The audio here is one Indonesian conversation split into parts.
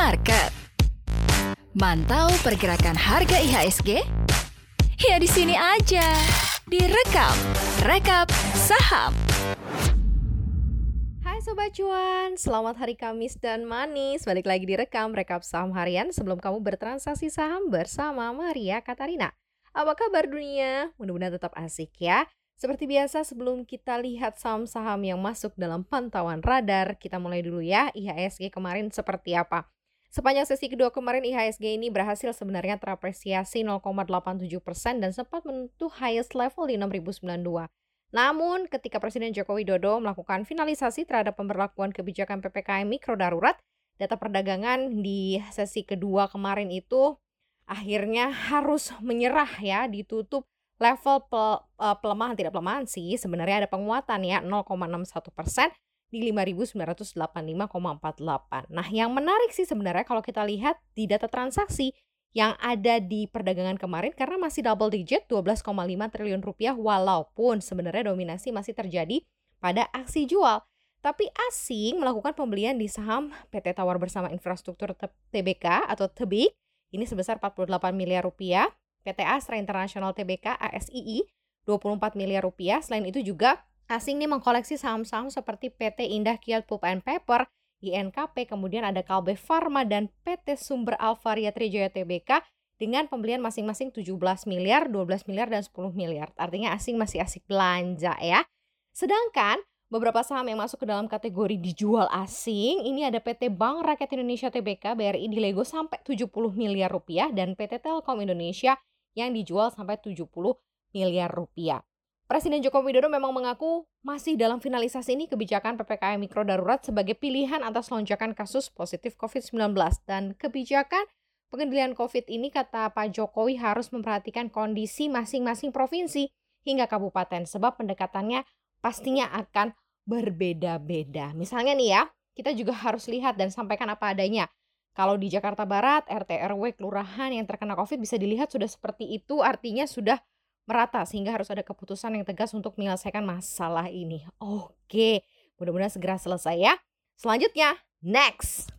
Market. Mantau pergerakan harga IHSG? Ya di sini aja. Direkap, rekap saham. Hai Sobat Cuan, selamat hari Kamis dan manis Balik lagi direkam rekap saham harian sebelum kamu bertransaksi saham bersama Maria Katarina Apa kabar dunia? Mudah-mudahan tetap asik ya seperti biasa sebelum kita lihat saham-saham yang masuk dalam pantauan radar, kita mulai dulu ya IHSG kemarin seperti apa. Sepanjang sesi kedua kemarin IHSG ini berhasil sebenarnya terapresiasi 0,87% dan sempat menyentuh highest level di 6092. Namun ketika Presiden Joko Widodo melakukan finalisasi terhadap pemberlakuan kebijakan PPKM mikro darurat, data perdagangan di sesi kedua kemarin itu akhirnya harus menyerah ya ditutup level uh, pelemahan tidak pelemahan sih sebenarnya ada penguatan ya 0,61 persen di 5.985,48. Nah yang menarik sih sebenarnya kalau kita lihat di data transaksi yang ada di perdagangan kemarin karena masih double digit 12,5 triliun rupiah walaupun sebenarnya dominasi masih terjadi pada aksi jual. Tapi asing melakukan pembelian di saham PT Tawar Bersama Infrastruktur TBK atau TEBIK ini sebesar 48 miliar rupiah PT Astra International Tbk ASII 24 miliar rupiah. Selain itu juga asing nih mengkoleksi saham-saham seperti PT Indah Kiat Pulp and Paper, INKP, kemudian ada Kalbe Pharma dan PT Sumber Alvaria Trijaya Tbk dengan pembelian masing-masing 17 miliar, 12 miliar, dan 10 miliar. Artinya asing masih asik belanja ya. Sedangkan beberapa saham yang masuk ke dalam kategori dijual asing, ini ada PT Bank Rakyat Indonesia Tbk BRI di Lego sampai 70 miliar rupiah dan PT Telkom Indonesia yang dijual sampai 70 miliar rupiah. Presiden Joko Widodo memang mengaku masih dalam finalisasi ini kebijakan PPKM mikro darurat sebagai pilihan atas lonjakan kasus positif COVID-19 dan kebijakan pengendalian COVID ini kata Pak Jokowi harus memperhatikan kondisi masing-masing provinsi hingga kabupaten sebab pendekatannya pastinya akan berbeda-beda. Misalnya nih ya, kita juga harus lihat dan sampaikan apa adanya. Kalau di Jakarta Barat, RT RW kelurahan yang terkena Covid bisa dilihat sudah seperti itu, artinya sudah merata sehingga harus ada keputusan yang tegas untuk menyelesaikan masalah ini. Oke, mudah-mudahan segera selesai ya. Selanjutnya, next.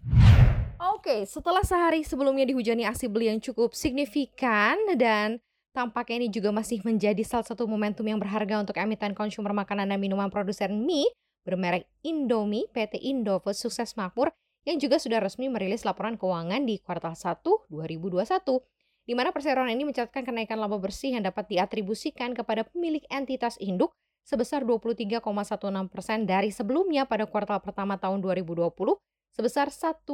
Oke, setelah sehari sebelumnya dihujani aksi beli yang cukup signifikan dan tampaknya ini juga masih menjadi salah satu momentum yang berharga untuk emiten konsumer makanan dan minuman produsen mie bermerek Indomie PT Indofood Sukses Makmur yang juga sudah resmi merilis laporan keuangan di kuartal 1 2021 di mana perseroan ini mencatatkan kenaikan laba bersih yang dapat diatribusikan kepada pemilik entitas induk sebesar 23,16 persen dari sebelumnya pada kuartal pertama tahun 2020 sebesar 1,4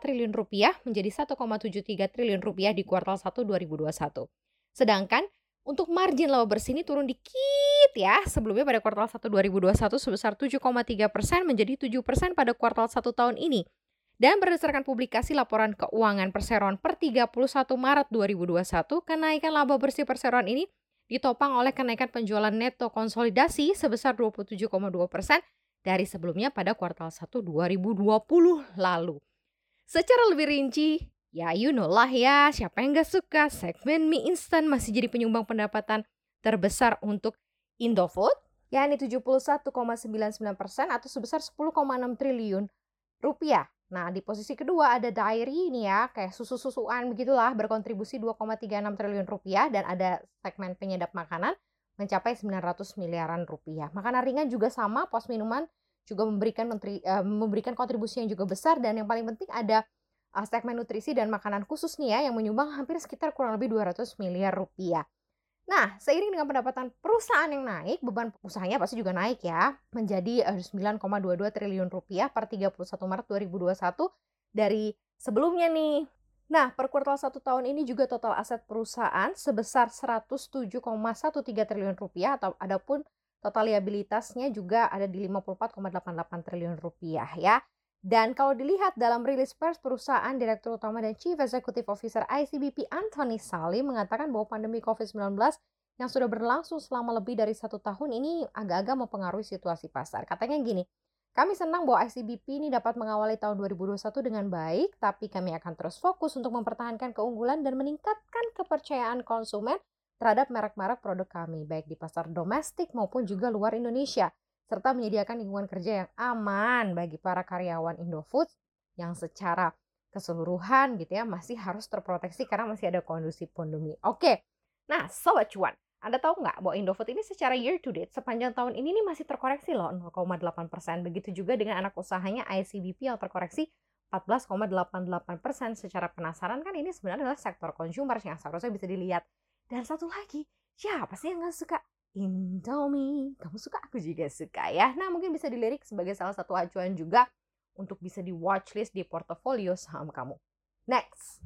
triliun rupiah menjadi 1,73 triliun rupiah di kuartal 1 2021. Sedangkan untuk margin laba bersih ini turun dikit ya. Sebelumnya pada kuartal 1 2021 sebesar 7,3 persen menjadi 7 persen pada kuartal 1 tahun ini. Dan berdasarkan publikasi laporan keuangan perseroan per 31 Maret 2021, kenaikan laba bersih perseroan ini ditopang oleh kenaikan penjualan neto konsolidasi sebesar 27,2 persen dari sebelumnya pada kuartal 1 2020 lalu. Secara lebih rinci, ya you know lah ya, siapa yang gak suka segmen mie instan masih jadi penyumbang pendapatan terbesar untuk Indofood, yakni 71,99 persen atau sebesar 10,6 triliun rupiah Nah, di posisi kedua ada dairy ini ya, kayak susu-susuan begitulah berkontribusi 2,36 triliun rupiah dan ada segmen penyedap makanan mencapai 900 miliaran rupiah. Makanan ringan juga sama, pos minuman juga memberikan uh, memberikan kontribusi yang juga besar dan yang paling penting ada uh, segmen nutrisi dan makanan khusus nih ya yang menyumbang hampir sekitar kurang lebih 200 miliar rupiah. Nah, seiring dengan pendapatan perusahaan yang naik, beban usahanya pasti juga naik ya, menjadi 9,22 eh, triliun rupiah per 31 Maret 2021 dari sebelumnya nih. Nah, per kuartal satu tahun ini juga total aset perusahaan sebesar 107,13 triliun rupiah atau adapun total liabilitasnya juga ada di 54,88 triliun rupiah ya. Dan kalau dilihat dalam rilis pers perusahaan Direktur Utama dan Chief Executive Officer ICBP Anthony Sally mengatakan bahwa pandemi COVID-19 yang sudah berlangsung selama lebih dari satu tahun ini agak-agak mempengaruhi situasi pasar. Katanya gini, kami senang bahwa ICBP ini dapat mengawali tahun 2021 dengan baik, tapi kami akan terus fokus untuk mempertahankan keunggulan dan meningkatkan kepercayaan konsumen terhadap merek-merek produk kami, baik di pasar domestik maupun juga luar Indonesia serta menyediakan lingkungan kerja yang aman bagi para karyawan Indofood yang secara keseluruhan gitu ya masih harus terproteksi karena masih ada kondisi pandemi. Oke, nah sobat cuan, anda tahu nggak bahwa Indofood ini secara year to date sepanjang tahun ini nih masih terkoreksi loh 0,8 persen. Begitu juga dengan anak usahanya ICBP yang terkoreksi 14,88 persen. Secara penasaran kan ini sebenarnya adalah sektor consumer yang seharusnya bisa dilihat. Dan satu lagi, siapa sih yang nggak suka Indomie? Kamu suka, aku juga suka ya. Nah mungkin bisa dilirik sebagai salah satu acuan juga untuk bisa di watchlist di portofolio saham kamu. Next.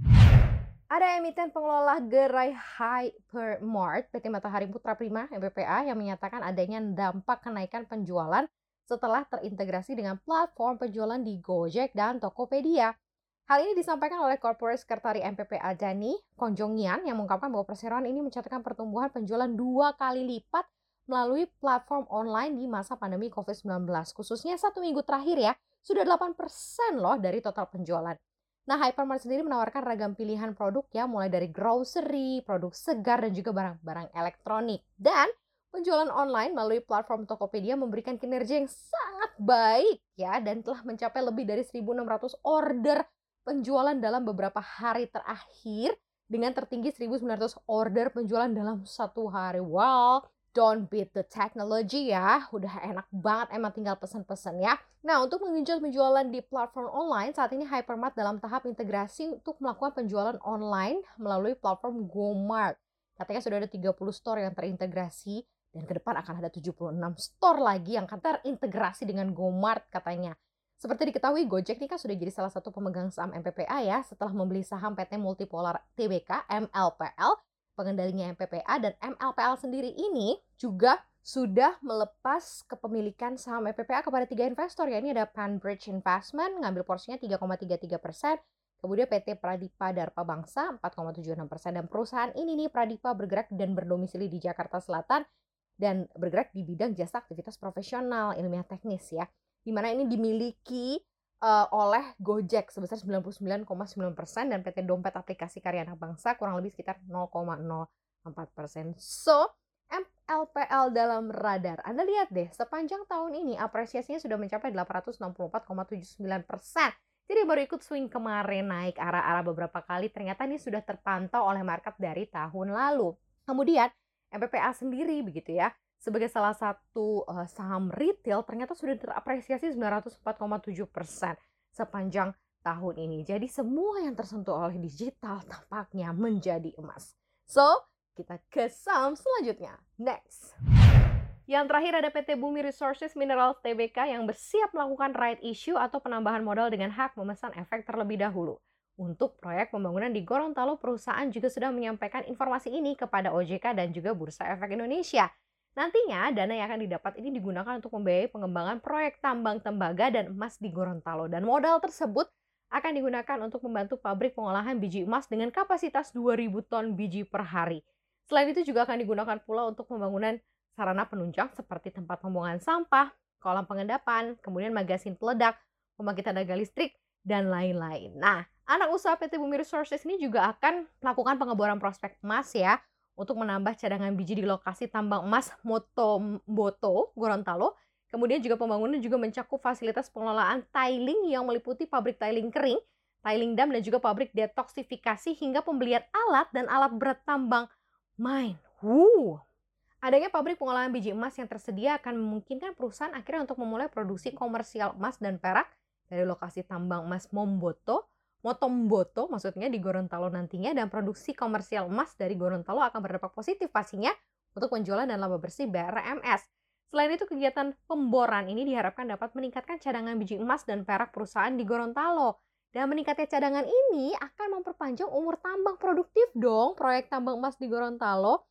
Ada emiten pengelola gerai Hypermart PT Matahari Putra Prima MPPA yang menyatakan adanya dampak kenaikan penjualan setelah terintegrasi dengan platform penjualan di Gojek dan Tokopedia. Hal ini disampaikan oleh Corporate Secretary MPPA Dani Konjongian yang mengungkapkan bahwa perseroan ini mencatatkan pertumbuhan penjualan dua kali lipat melalui platform online di masa pandemi COVID-19. Khususnya satu minggu terakhir ya, sudah 8% loh dari total penjualan. Nah, Hypermart sendiri menawarkan ragam pilihan produk ya, mulai dari grocery, produk segar, dan juga barang-barang elektronik. Dan penjualan online melalui platform Tokopedia memberikan kinerja yang sangat baik ya, dan telah mencapai lebih dari 1.600 order penjualan dalam beberapa hari terakhir dengan tertinggi 1.900 order penjualan dalam satu hari. Wow, don't beat the technology ya. Udah enak banget emang tinggal pesan-pesan ya. Nah, untuk mengenjot penjualan di platform online, saat ini Hypermart dalam tahap integrasi untuk melakukan penjualan online melalui platform GoMart. Katanya sudah ada 30 store yang terintegrasi dan ke depan akan ada 76 store lagi yang akan terintegrasi dengan GoMart katanya. Seperti diketahui, Gojek ini kan sudah jadi salah satu pemegang saham MPPA ya setelah membeli saham PT Multipolar TBK MLPL pengendalinya MPPA dan MLPL sendiri ini juga sudah melepas kepemilikan saham MPPA kepada tiga investor ya ini ada Panbridge Investment ngambil porsinya 3,33 persen kemudian PT Pradipa Darpa Bangsa 4,76 persen dan perusahaan ini nih Pradipa bergerak dan berdomisili di Jakarta Selatan dan bergerak di bidang jasa aktivitas profesional ilmiah teknis ya di mana ini dimiliki uh, oleh Gojek sebesar 99,9% dan PT Dompet Aplikasi Karya Anak Bangsa kurang lebih sekitar 0,04%. So, MLPL dalam radar. Anda lihat deh, sepanjang tahun ini apresiasinya sudah mencapai 864,79%. Jadi baru ikut swing kemarin naik arah-arah beberapa kali, ternyata ini sudah terpantau oleh market dari tahun lalu. Kemudian MPPA sendiri begitu ya, sebagai salah satu uh, saham retail ternyata sudah terapresiasi 904,7 persen sepanjang tahun ini. Jadi semua yang tersentuh oleh digital tampaknya menjadi emas. So, kita ke saham selanjutnya. Next. Yang terakhir ada PT Bumi Resources Minerals Tbk yang bersiap melakukan right issue atau penambahan modal dengan hak memesan efek terlebih dahulu. Untuk proyek pembangunan di Gorontalo, perusahaan juga sudah menyampaikan informasi ini kepada OJK dan juga Bursa Efek Indonesia. Nantinya dana yang akan didapat ini digunakan untuk membiayai pengembangan proyek tambang tembaga dan emas di Gorontalo dan modal tersebut akan digunakan untuk membantu pabrik pengolahan biji emas dengan kapasitas 2000 ton biji per hari. Selain itu juga akan digunakan pula untuk pembangunan sarana penunjang seperti tempat pembuangan sampah, kolam pengendapan, kemudian magasin peledak, pembangkit tenaga listrik, dan lain-lain. Nah, anak usaha PT Bumi Resources ini juga akan melakukan pengeboran prospek emas ya untuk menambah cadangan biji di lokasi tambang emas Motomboto, Gorontalo. Kemudian juga pembangunan juga mencakup fasilitas pengelolaan tiling yang meliputi pabrik tiling kering, tiling dam dan juga pabrik detoksifikasi hingga pembelian alat dan alat berat tambang mine. Wuh. Adanya pabrik pengolahan biji emas yang tersedia akan memungkinkan perusahaan akhirnya untuk memulai produksi komersial emas dan perak dari lokasi tambang emas Momboto Motomboto maksudnya di Gorontalo nantinya dan produksi komersial emas dari Gorontalo akan berdampak positif pastinya untuk penjualan dan laba bersih BRMS. Selain itu kegiatan pemboran ini diharapkan dapat meningkatkan cadangan biji emas dan perak perusahaan di Gorontalo. Dan meningkatnya cadangan ini akan memperpanjang umur tambang produktif dong proyek tambang emas di Gorontalo.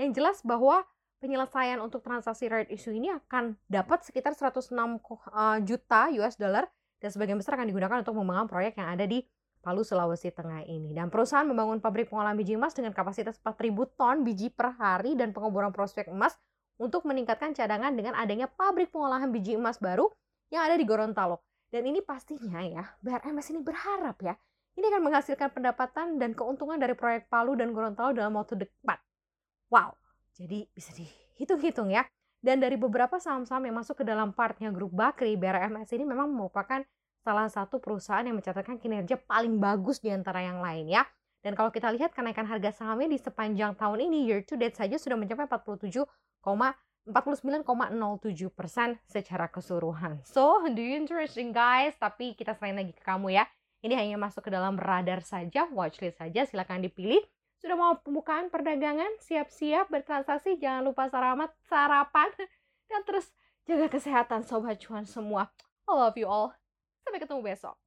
Yang jelas bahwa penyelesaian untuk transaksi right issue ini akan dapat sekitar 106 eh, juta US dollar dan sebagian besar akan digunakan untuk membangun proyek yang ada di Palu, Sulawesi Tengah ini. Dan perusahaan membangun pabrik pengolahan biji emas dengan kapasitas 4.000 ton biji per hari dan pengeboran prospek emas untuk meningkatkan cadangan dengan adanya pabrik pengolahan biji emas baru yang ada di Gorontalo. Dan ini pastinya ya, BRMS ini berharap ya, ini akan menghasilkan pendapatan dan keuntungan dari proyek Palu dan Gorontalo dalam waktu dekat. Wow, jadi bisa dihitung-hitung ya. Dan dari beberapa saham-saham yang masuk ke dalam partnya grup Bakri, BRMS ini memang merupakan salah satu perusahaan yang mencatatkan kinerja paling bagus di antara yang lain ya. Dan kalau kita lihat kenaikan harga sahamnya di sepanjang tahun ini year to date saja sudah mencapai 47, 49,07% secara keseluruhan. So, do you interesting guys? Tapi kita selain lagi ke kamu ya. Ini hanya masuk ke dalam radar saja, watchlist saja, silahkan dipilih. Sudah mau pembukaan perdagangan, siap-siap bertransaksi, jangan lupa saramat, sarapan, dan terus jaga kesehatan sobat cuan semua. I love you all. Sampai ketemu besok.